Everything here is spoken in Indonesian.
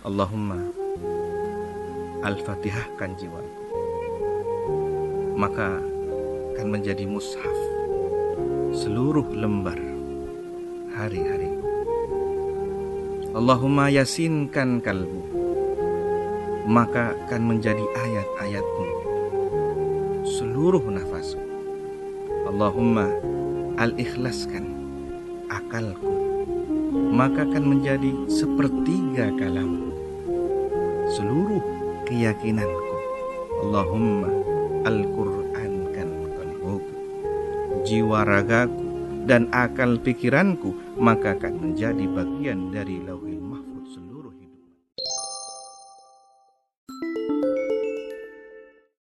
Allahumma Al-Fatihahkan jiwaku Maka akan menjadi mushaf Seluruh lembar hari-hari. Allahumma yasinkan kalbu. Maka akan menjadi ayat-ayatmu. Seluruh nafasku Allahumma al-ikhlaskan akalku Maka akan menjadi sepertiga kalammu seluruh keyakinanku. Allahumma Al-Quran kan qalbuku, jiwa ragaku dan akal pikiranku maka akan menjadi bagian dari lauhil